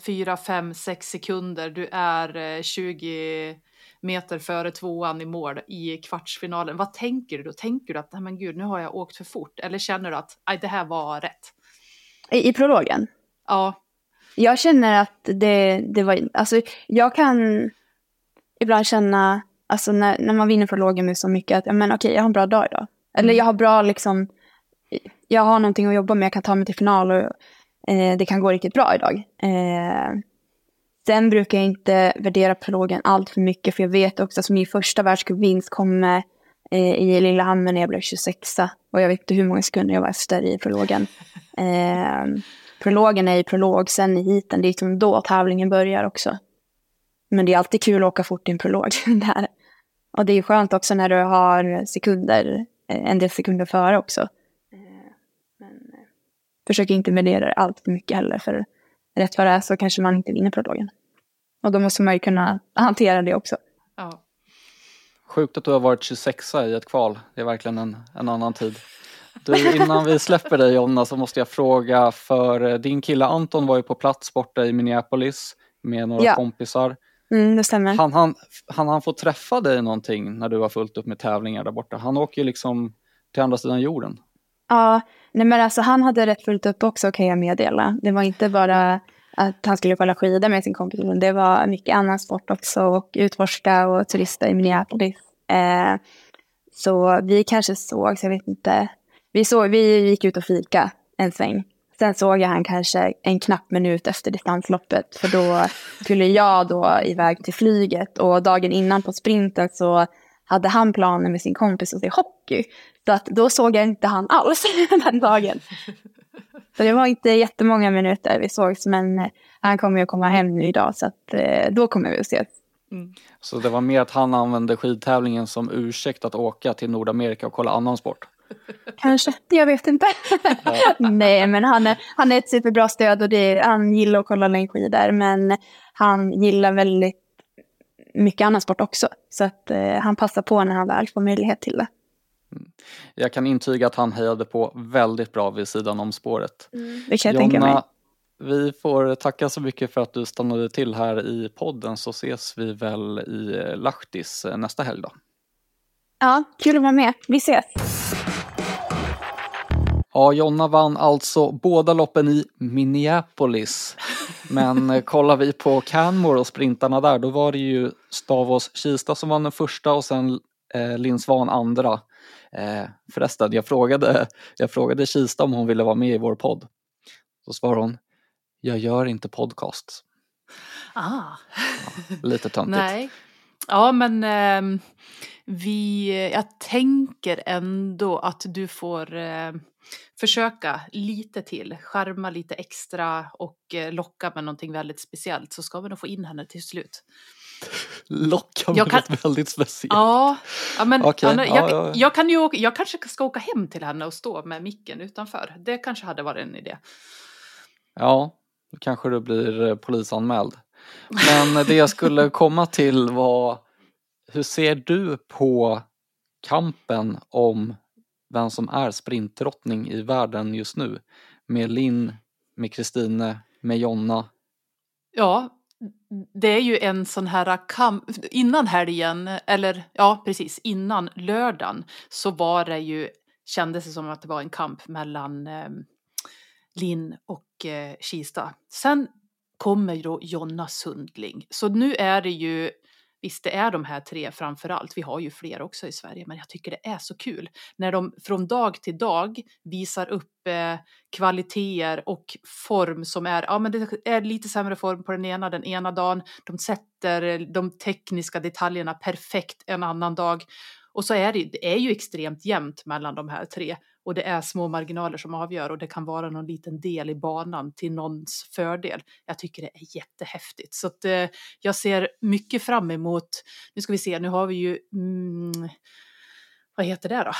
E: 4, 5, 6 sekunder? Du är eh, 20 meter före tvåan i mål i kvartsfinalen. Vad tänker du då? Tänker du att men gud, nu har jag åkt för fort? Eller känner du att det här var rätt?
H: I, i prologen?
E: Ja.
H: Jag känner att det, det var, alltså jag kan ibland känna, alltså när, när man vinner prologen med så mycket att, men okej, jag har en bra dag idag. Eller mm. jag har bra liksom, jag har någonting att jobba med, jag kan ta mig till final och eh, det kan gå riktigt bra idag. Eh, sen brukar jag inte värdera prologen allt för mycket, för jag vet också att min första världscupvinst kom eh, i Lillehammer när jag blev 26 och jag vet inte hur många sekunder jag var efter i prologen. Eh, prologen är ju prolog, sen i heaten, det är liksom då tävlingen börjar också. Men det är alltid kul att åka fort i en prolog. (laughs) där. Och det är skönt också när du har sekunder, eh, en del sekunder före också. Eh, eh, försök inte värdera det allt för mycket heller, för rätt vad det är så kanske man inte vinner prologen. Och då måste man ju kunna hantera det också.
E: Ja.
A: Sjukt att du har varit 26 i ett kval. Det är verkligen en, en annan tid. Du, innan vi släpper dig Jonna så måste jag fråga för din kille Anton var ju på plats borta i Minneapolis med några
H: Ja.
A: kompisar.
H: Mm, det stämmer.
A: Han, han, han, han får träffa dig någonting när du har fullt upp med tävlingar där borta. Han åker ju liksom till andra sidan jorden.
H: Ja, nej men alltså han hade rätt fullt upp också kan jag meddela. Det var inte bara att han skulle kolla skidor med sin kompis, utan det var mycket annan sport också och utforska och turista i Minneapolis. Eh, så vi kanske såg, så jag vet inte. Vi, såg, vi gick ut och fika en sväng. Sen såg jag han kanske en knapp minut efter distansloppet, för då skulle jag då iväg till flyget och dagen innan på sprinten så hade han planer med sin kompis att se hockey. Så att då såg jag inte han alls (laughs) den dagen. Så det var inte jättemånga minuter vi sågs, men eh, han kommer ju komma hem nu idag, så att eh, då kommer vi att ses.
A: Så det var mer att han använde skidtävlingen som ursäkt att åka till Nordamerika och kolla annan sport.
H: Kanske, jag vet inte. (laughs) Nej, men han är, han är ett superbra stöd och det, han gillar att kolla längdskidor, men han gillar väldigt mycket annan sport också. Så att eh, han passar på när han väl får möjlighet till det.
A: Jag kan intyga att han hejade på väldigt bra vid sidan om spåret.
H: Det kan jag tänka mig.
A: Jonna, vi får tacka så mycket för att du stannade till här i podden så ses vi väl i Lahtis nästa helg då.
H: Ja, kul att vara med. Vi ses.
A: Ja, Jonna vann alltså båda loppen i Minneapolis. Men eh, (laughs) kollar vi på Canmore och sprintarna där, då var det ju Stavås Kista som vann den första och sen eh, Linn Svan andra. Eh, förresten, jag frågade, jag frågade Kista om hon ville vara med i vår podd. Så svarade hon, jag gör inte podcasts.
E: Ah.
A: Lite töntigt.
E: Nej. Ja, men eh, vi, jag tänker ändå att du får eh, försöka lite till, skärma lite extra och eh, locka med någonting väldigt speciellt så ska vi nog få in henne till slut.
A: Locka
E: Jag kan-
A: något väldigt speciellt.
E: Ja, ja men
A: Okej,
E: Anna,
A: ja,
E: jag,
A: ja.
E: jag kan ju åka, jag kanske ska åka hem till henne och stå med micken utanför. Det kanske hade varit en idé.
A: Ja, då kanske du blir eh, polisanmäld. Men det jag skulle (laughs) komma till var, hur ser du på kampen om vem som är sprintdrottning i världen just nu? Med Linn, med Kristine, med Jonna.
E: Ja, det är ju en sån här kamp. Innan helgen, eller ja precis, innan lördagen så var det ju, kändes det som att det var en kamp mellan eh, Linn och eh, Kista. Sen kommer ju då Jonna Sundling. Så nu är det ju, visst det är de här tre framför allt, vi har ju fler också i Sverige, men jag tycker det är så kul. När de från dag till dag visar upp eh, kvaliteter och form som är, ja men det är lite sämre form på den ena den ena dagen, de sätter eh, de tekniska detaljerna perfekt en annan dag. Och så är det, det är ju extremt jämnt mellan de här tre och det är små marginaler som avgör och det kan vara någon liten del i banan till någons fördel. Jag tycker det är jättehäftigt så att eh, jag ser mycket fram emot, nu ska vi se, nu har vi ju, mm, vad heter det då?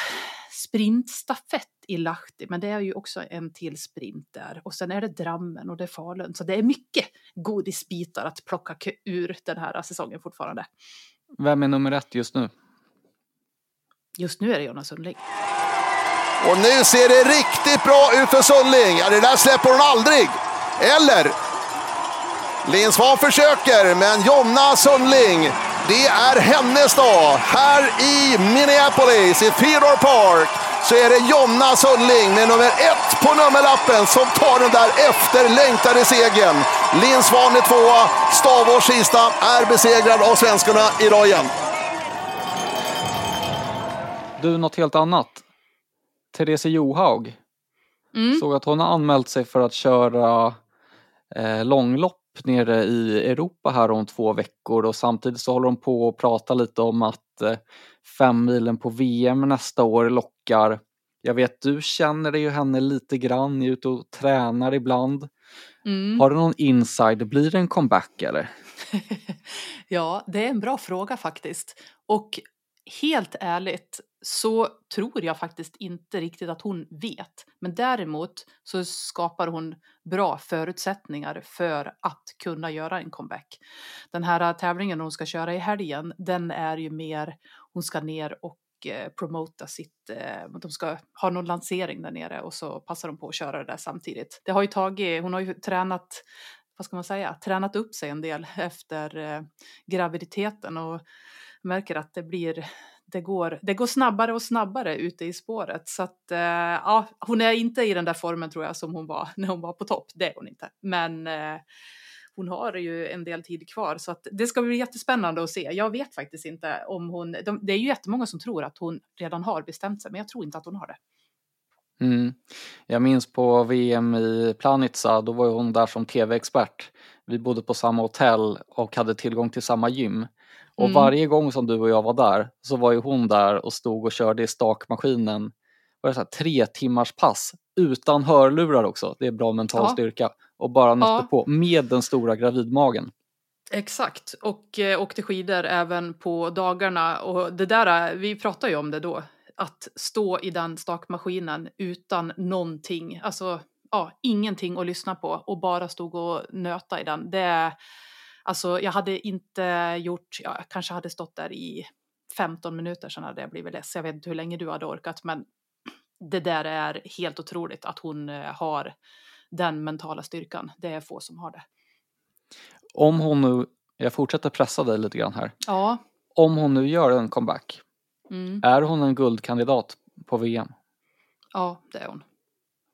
E: Sprintstafett i Lahti, men det är ju också en till sprint där. Och sen är det Drammen och det är Falun. Så det är mycket godisbitar att plocka ur den här säsongen fortfarande.
A: Vem är nummer ett just nu?
E: Just nu är det Jonas Sundling.
F: Och nu ser det riktigt bra ut för Sundling. Ja, det där släpper hon aldrig. Eller? Linn försöker, men Jonna Sundling, det är hennes dag. Här i Minneapolis, i Theodore Park, så är det Jonna Sundling med nummer ett på nummerlappen som tar den där efterlängtade segern. Linn Svahn är tvåa, Stavås Kista är besegrad av svenskarna idag igen.
A: Du, något helt annat. Therese Johaug.
E: Mm.
A: Såg att hon har anmält sig för att köra eh, långlopp nere i Europa här om två veckor och samtidigt så håller de på att prata lite om att eh, fem milen på VM nästa år lockar. Jag vet du känner ju henne lite grann, ni är ute och tränar ibland.
E: Mm.
A: Har du någon inside, blir det en comeback eller? (laughs)
E: ja, det är en bra fråga faktiskt. Och helt ärligt så tror jag faktiskt inte riktigt att hon vet. Men däremot så skapar hon bra förutsättningar för att kunna göra en comeback. Den här äh, tävlingen hon ska köra i helgen, den är ju mer, hon ska ner och eh, promota sitt, eh, de ska ha någon lansering där nere och så passar de på att köra det där samtidigt. Det har ju tagit, hon har ju tränat vad ska man säga, tränat upp sig en del (laughs) efter eh, graviditeten och märker att det blir det går, det går snabbare och snabbare ute i spåret. Så att, eh, ja, hon är inte i den där formen tror jag som hon var (laughs) när hon var på topp. Det är hon inte. Men eh, hon har ju en del tid kvar så att det ska bli jättespännande att se. Jag vet faktiskt inte om hon, de, det är ju jättemånga som tror att hon redan har bestämt sig, men jag tror inte att hon har det.
A: Mm. Jag minns på VM i Planica, då var hon där som tv-expert. Vi bodde på samma hotell och hade tillgång till samma gym. Och
E: Mm.
A: varje gång som du och jag var där så var ju hon där och stod och körde i stakmaskinen. Var det så här, tre timmars pass utan hörlurar också. Det är bra mental
E: Ja.
A: styrka. Och bara nötte
E: Ja.
A: på med den stora gravidmagen.
E: Exakt, och eh, åkte skidor även på dagarna. Och det där, vi pratade ju om det då, att stå i den stakmaskinen utan någonting, alltså ja, ingenting att lyssna på och bara stod och nöta i den. Det, alltså jag hade inte gjort, ja, jag kanske hade stått där i 15 minuter sen hade jag blivit less. Jag vet inte hur länge du hade orkat, men det där är helt otroligt att hon eh, har den mentala styrkan. Det är få som har det.
A: Om hon nu, jag fortsätter pressa dig lite grann här.
E: Ja.
A: Om hon nu gör en comeback,
E: Mm.
A: är hon en guldkandidat på VM?
E: Ja, det är hon.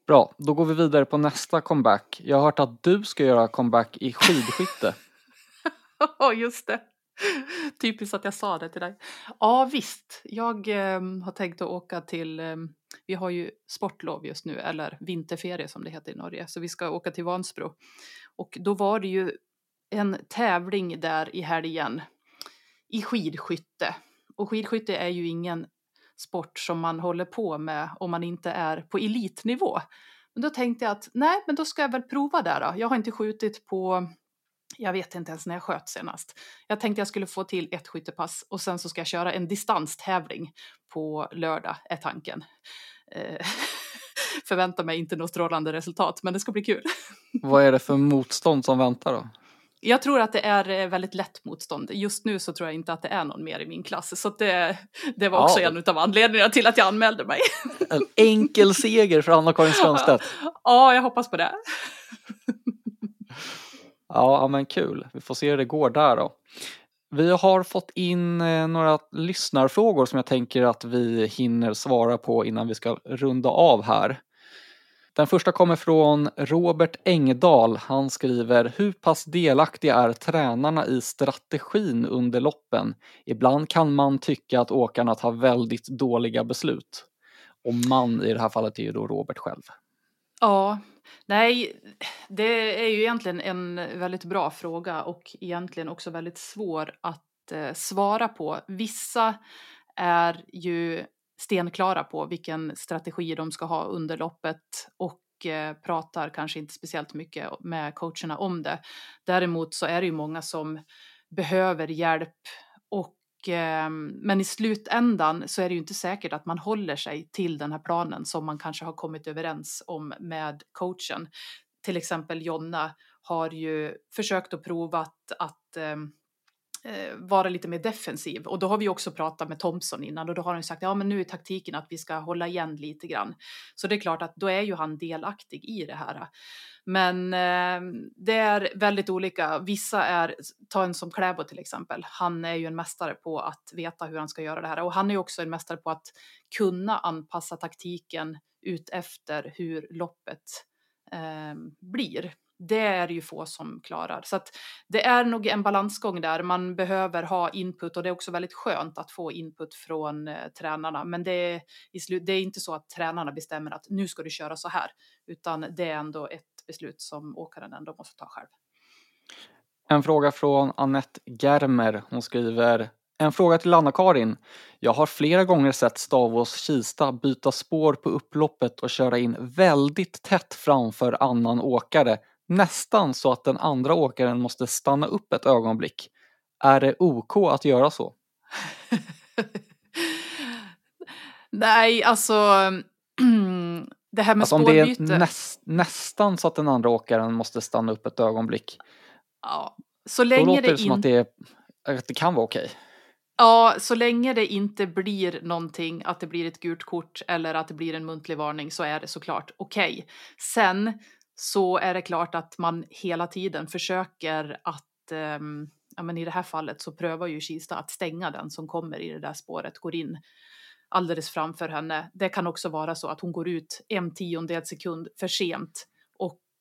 A: Bra, då går vi vidare på nästa comeback. Jag har hört att du ska göra comeback i (laughs) skidskytte. (laughs)
E: Ja, just det. Typiskt att jag sa det till dig. Ja visst, jag eh, har tänkt att åka till, eh, vi har ju sportlov just nu, eller vinterferie som det heter i Norge, så vi ska åka till Vansbro. Och då var det ju en tävling där i helgen i skidskytte. Och skidskytte är ju ingen sport som man håller på med om man inte är på elitnivå. Men då tänkte jag att nej, men då ska jag väl prova där då. Jag har inte skjutit på jag vet inte ens när jag sköt senast. Jag tänkte jag skulle få till ett skyttepass och sen så ska jag köra en distanstävling på lördag, är tanken. Eh, (laughs) förväntar mig inte något strålande resultat, men det ska bli kul. (laughs)
A: Vad är det för motstånd som väntar då?
E: Jag tror att det är eh, väldigt lätt motstånd. Just nu så tror jag inte att det är någon mer i min klass. Så det, det var också ja. en av anledningarna till att jag anmälde mig. (laughs)
A: En enkel seger för Anna-Karin Strömstedt.
E: Ja, jag hoppas på det.
A: Ja, men kul. Vi får se hur det går där då. Vi har fått in eh, några lyssnarfrågor som jag tänker att vi hinner svara på innan vi ska runda av här. Den första kommer från Robert Engdahl. Han skriver Hur pass delaktiga är tränarna i strategin under loppen? Ibland kan man tycka att åkarna tar väldigt dåliga beslut. Och man i det här fallet är ju då Robert själv.
E: Ja, nej, det är ju egentligen en väldigt bra fråga och egentligen också väldigt svår att eh, svara på. Vissa är ju stenklara på vilken strategi de ska ha under loppet och eh, pratar kanske inte speciellt mycket med coacherna om det. Däremot så är det ju många som behöver hjälp och Ehm, men i slutändan så är det ju inte säkert att man håller sig till den här planen som man kanske har kommit överens om med coachen. Till exempel Jonna har ju försökt att prova att, att Eh, vara lite mer defensiv. Och då har vi också pratat med Thompson innan och då har han sagt ja men nu är taktiken att vi ska hålla igen lite grann. Så det är klart att då är ju han delaktig i det här. Men eh, det är väldigt olika. Vissa är, ta en som Kläbo till exempel, han är ju en mästare på att veta hur han ska göra det här och han är också en mästare på att kunna anpassa taktiken ut efter hur loppet eh, blir det är det ju få som klarar. Så att det är nog en balansgång där. Man behöver ha input och det är också väldigt skönt att få input från eh, tränarna. Men det är, i slut, det är inte så att tränarna bestämmer att nu ska du köra så här, utan det är ändå ett beslut som åkaren ändå måste ta själv.
A: En fråga från Annette Germer. Hon skriver en fråga till Anna-Karin. Jag har flera gånger sett Stavås Kista byta spår på upploppet och köra in väldigt tätt framför annan åkare Nästan så att den andra åkaren måste stanna upp ett ögonblick. Är det OK att göra så? (laughs)
E: Nej, alltså (clears throat) det här med alltså
A: spårbyte. Om det är näst, nästan så att den andra åkaren måste stanna upp ett ögonblick.
E: Ja, så länge Då
A: låter
E: det,
A: det som att det, att det kan vara okej. Okay.
E: Ja, så länge det inte blir någonting, att det blir ett gult kort eller att det blir en muntlig varning så är det såklart okej. Okay. Sen så är det klart att man hela tiden försöker att, eh, ja men i det här fallet så prövar ju Kista att stänga den som kommer i det där spåret, går in alldeles framför henne. Det kan också vara så att hon går ut en tiondel sekund för sent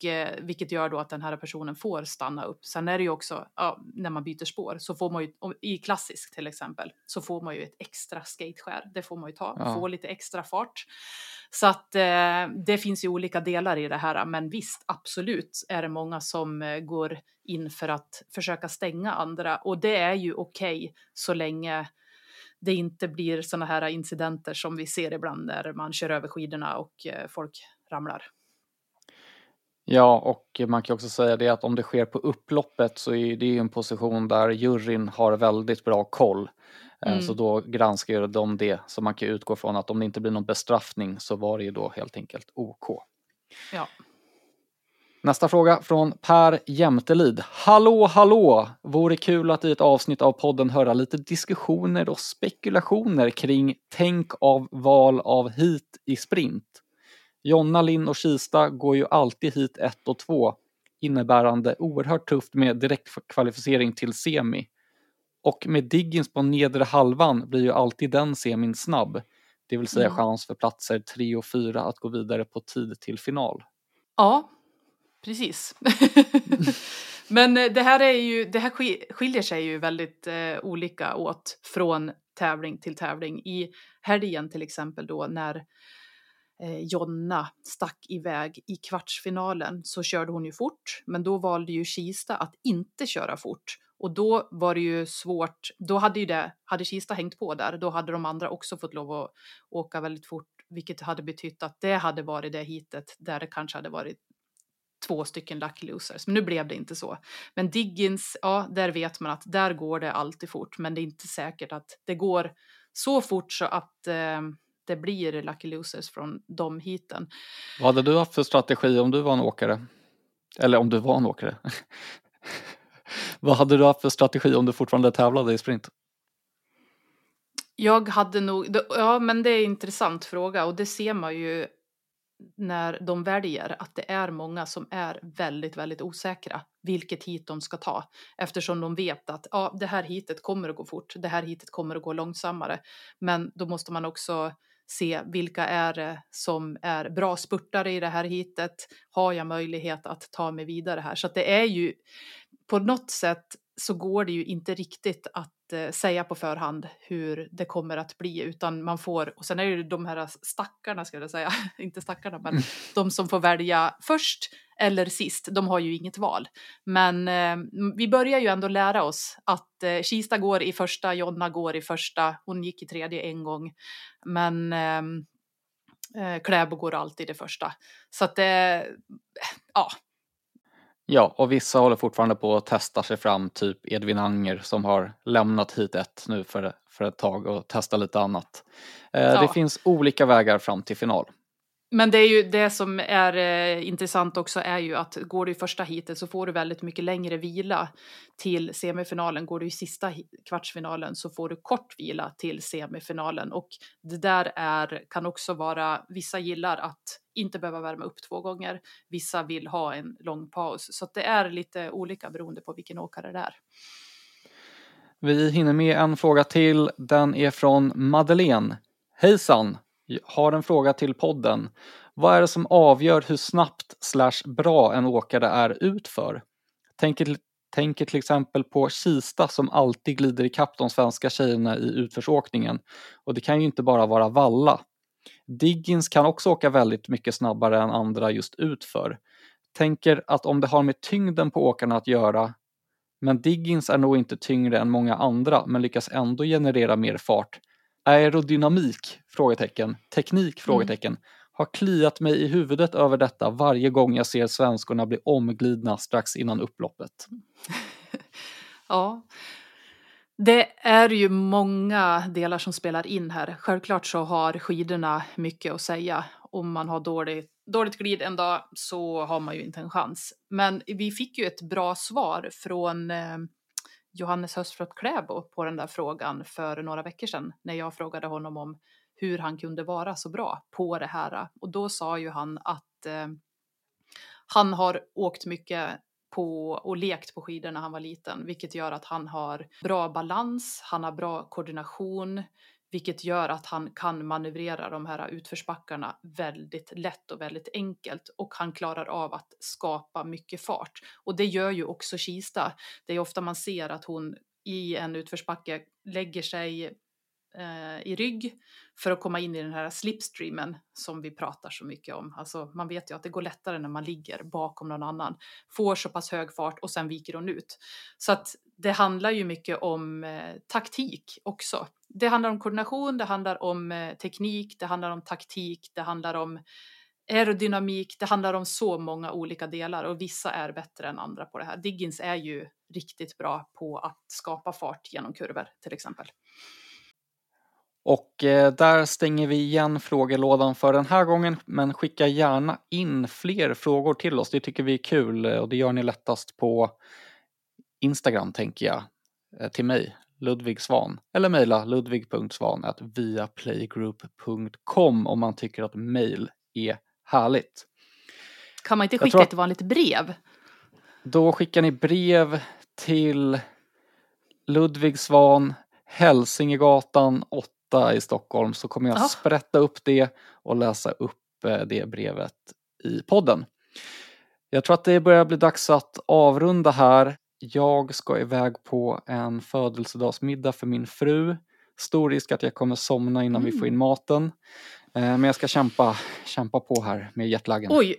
E: Eh, vilket gör då att den här personen får stanna upp. Sen är det ju också, ja, när man byter spår, så får man ju, i klassisk till exempel, så får man ju ett extra skateskär. Det får man ju ta, ja. få lite extra fart. Så att eh, det finns ju olika delar i det här, men visst, absolut är det många som eh, går in för att försöka stänga andra och det är ju okej okay, så länge det inte blir sådana här incidenter som vi ser ibland när man kör över skidorna och eh, folk ramlar.
A: Ja, och man kan också säga det att om det sker på upploppet så är det en position där juryn har väldigt bra koll. Eh, mm. Så då granskar de det, så man kan utgå från att om det inte blir någon bestraffning så var det ju då helt enkelt OK.
E: Ja.
A: Nästa fråga från Per Jämtelid. Hallå, hallå! Vore kul att i ett avsnitt av podden höra lite diskussioner och spekulationer kring tänk av val av hit i sprint. Jonna, Linn och Kista går ju alltid hit 1 och 2 innebärande oerhört tufft med direktkvalificering till semi. Och med Diggins på nedre halvan blir ju alltid den semin snabb. Det vill säga mm. chans för platser 3 och 4 att gå vidare på tid till final.
E: Ja, precis. (laughs) Men eh, det här, är ju, det här ski- skiljer sig ju väldigt eh, olika åt från tävling till tävling. I helgen till exempel då när eh, Jonna stack iväg i kvartsfinalen så körde hon ju fort, men då valde ju Kista att inte köra fort. Och då var det ju svårt, då hade ju det, hade Kista hängt på där, då hade de andra också fått lov att åka väldigt fort, vilket hade betytt att det hade varit det hitet där det kanske hade varit två stycken lucky losers. Men nu blev det inte så. Men Diggins, ja, där vet man att där går det alltid fort, men det är inte säkert att det går så fort så att eh, det blir lucky losers från de hiten.
A: Vad hade du haft för strategi om du var en åkare? Eller om du var en åkare? (laughs) Vad hade du haft för strategi om du fortfarande tävlade i sprint?
E: Jag hade nog, ja men det är en intressant fråga och det ser man ju när de väljer att det är många som är väldigt, väldigt osäkra vilket hit de ska ta eftersom de vet att ja, det här hitet kommer att gå fort, det här hitet kommer att gå långsammare. Men då måste man också se vilka är det som är bra spurtare i det här hitet. Har jag möjlighet att ta mig vidare här? Så att det är ju på något sätt så går det ju inte riktigt att eh, säga på förhand hur det kommer att bli utan man får, och sen är det ju de här stackarna ska jag säga, (laughs) inte stackarna men de som får välja först eller sist, de har ju inget val. Men eh, vi börjar ju ändå lära oss att eh, Kista går i första, Jonna går i första, hon gick i tredje en gång. Men ehm, eh, Kläbo går alltid i första. Så att det, ja,
A: Ja, och vissa håller fortfarande på att testa sig fram, typ Edvin Anger som har lämnat hit ett nu för, för ett tag och testar lite annat. Eh,
E: Ja.
A: Det finns olika vägar fram till final.
E: Men det är ju det som är eh, intressant också är ju att går du i första heatet så får du väldigt mycket längre vila till semifinalen. Går du i sista kvartsfinalen så får du kort vila till semifinalen och det där är, kan också vara, vissa gillar att inte behöva värma upp två gånger, vissa vill ha en lång paus. Så att det är lite olika beroende på vilken åkare det är.
A: Vi hinner med en fråga till. Den är från Madeleine. Hejsan! Jag har en fråga till podden. Vad är det som avgör hur snabbt slash bra en åkare är utför? Tänker, tänker till exempel på Kista som alltid glider ikapp de svenska tjejerna i utförsåkningen. Och det kan ju inte bara vara valla. Diggins kan också åka väldigt mycket snabbare än andra just utför. Tänker att om det har med tyngden på åkarna att göra men Diggins är nog inte tyngre än många andra men lyckas ändå generera mer fart. Aerodynamik? Frågetecken. Teknik? Frågetecken. Har kliat mig i huvudet över detta varje gång jag ser svenskorna bli omglidna strax innan upploppet. (laughs)
E: Ja. Det är ju många delar som spelar in här. Självklart så har skidorna mycket att säga. Om man har dåligt, dåligt glid en dag så har man ju inte en chans. Men vi fick ju ett bra svar från eh, Johannes Höstflot Kläbo på den där frågan för några veckor sedan när jag frågade honom om hur han kunde vara så bra på det här. Och då sa ju han att eh, han har åkt mycket på och lekt på skidor när han var liten, vilket gör att han har bra balans, han har bra koordination, vilket gör att han kan manövrera de här utförsbackarna väldigt lätt och väldigt enkelt och han klarar av att skapa mycket fart. Och det gör ju också Kista. Det är ofta man ser att hon i en utförsbacke lägger sig Eh, i rygg för att komma in i den här slipstreamen som vi pratar så mycket om. Alltså man vet ju att det går lättare när man ligger bakom någon annan, får så pass hög fart och sen viker hon ut. Så att det handlar ju mycket om eh, taktik också. Det handlar om koordination, det handlar om eh, teknik, det handlar om taktik, det handlar om aerodynamik, det handlar om så många olika delar och vissa är bättre än andra på det här. Diggins är ju riktigt bra på att skapa fart genom kurvor till exempel.
A: Och eh, där stänger vi igen frågelådan för den här gången men skicka gärna in fler frågor till oss. Det tycker vi är kul eh, och det gör ni lättast på Instagram tänker jag eh, till mig, Ludvig Svan eller mejla ludvig.svan@viaplaygroup.com om man tycker att mejl är härligt.
E: Kan man inte skicka
A: att-
E: ett vanligt brev?
A: Då skickar ni brev till Ludvig Svan, Hälsingegatan 8 i Stockholm så kommer jag
E: Ja.
A: sprätta upp det och läsa upp eh, det brevet i podden. Jag tror att det börjar bli dags att avrunda här. Jag ska iväg på en födelsedagsmiddag för min fru. Stor risk att jag kommer somna innan vi får in maten. Eh, Men jag ska kämpa, kämpa på här med jetlaggen.
E: Oj,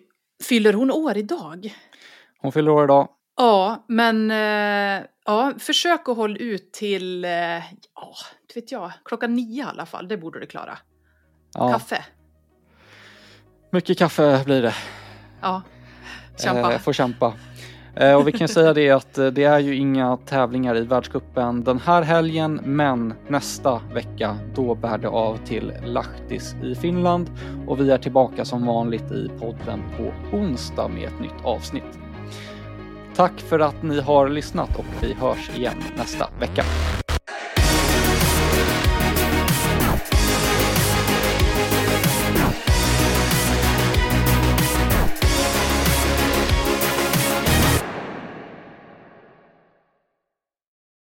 E: fyller hon år idag?
A: Hon fyller år idag.
E: Ja, men eh, ja, försök att hålla ut till, eh, ja, inte vet jag, klockan nio i alla fall. Det borde du klara.
A: Ja,
E: Kaffe.
A: Mycket kaffe blir det.
E: Ja, kämpa.
A: Eh, får kämpa. Eh, och vi kan säga det att eh, det är ju inga tävlingar i världscupen den här helgen, men nästa vecka då bär det av till Lahtis i Finland och vi är tillbaka som vanligt i podden på onsdag med ett nytt avsnitt. Tack för att ni har lyssnat och vi hörs igen nästa vecka.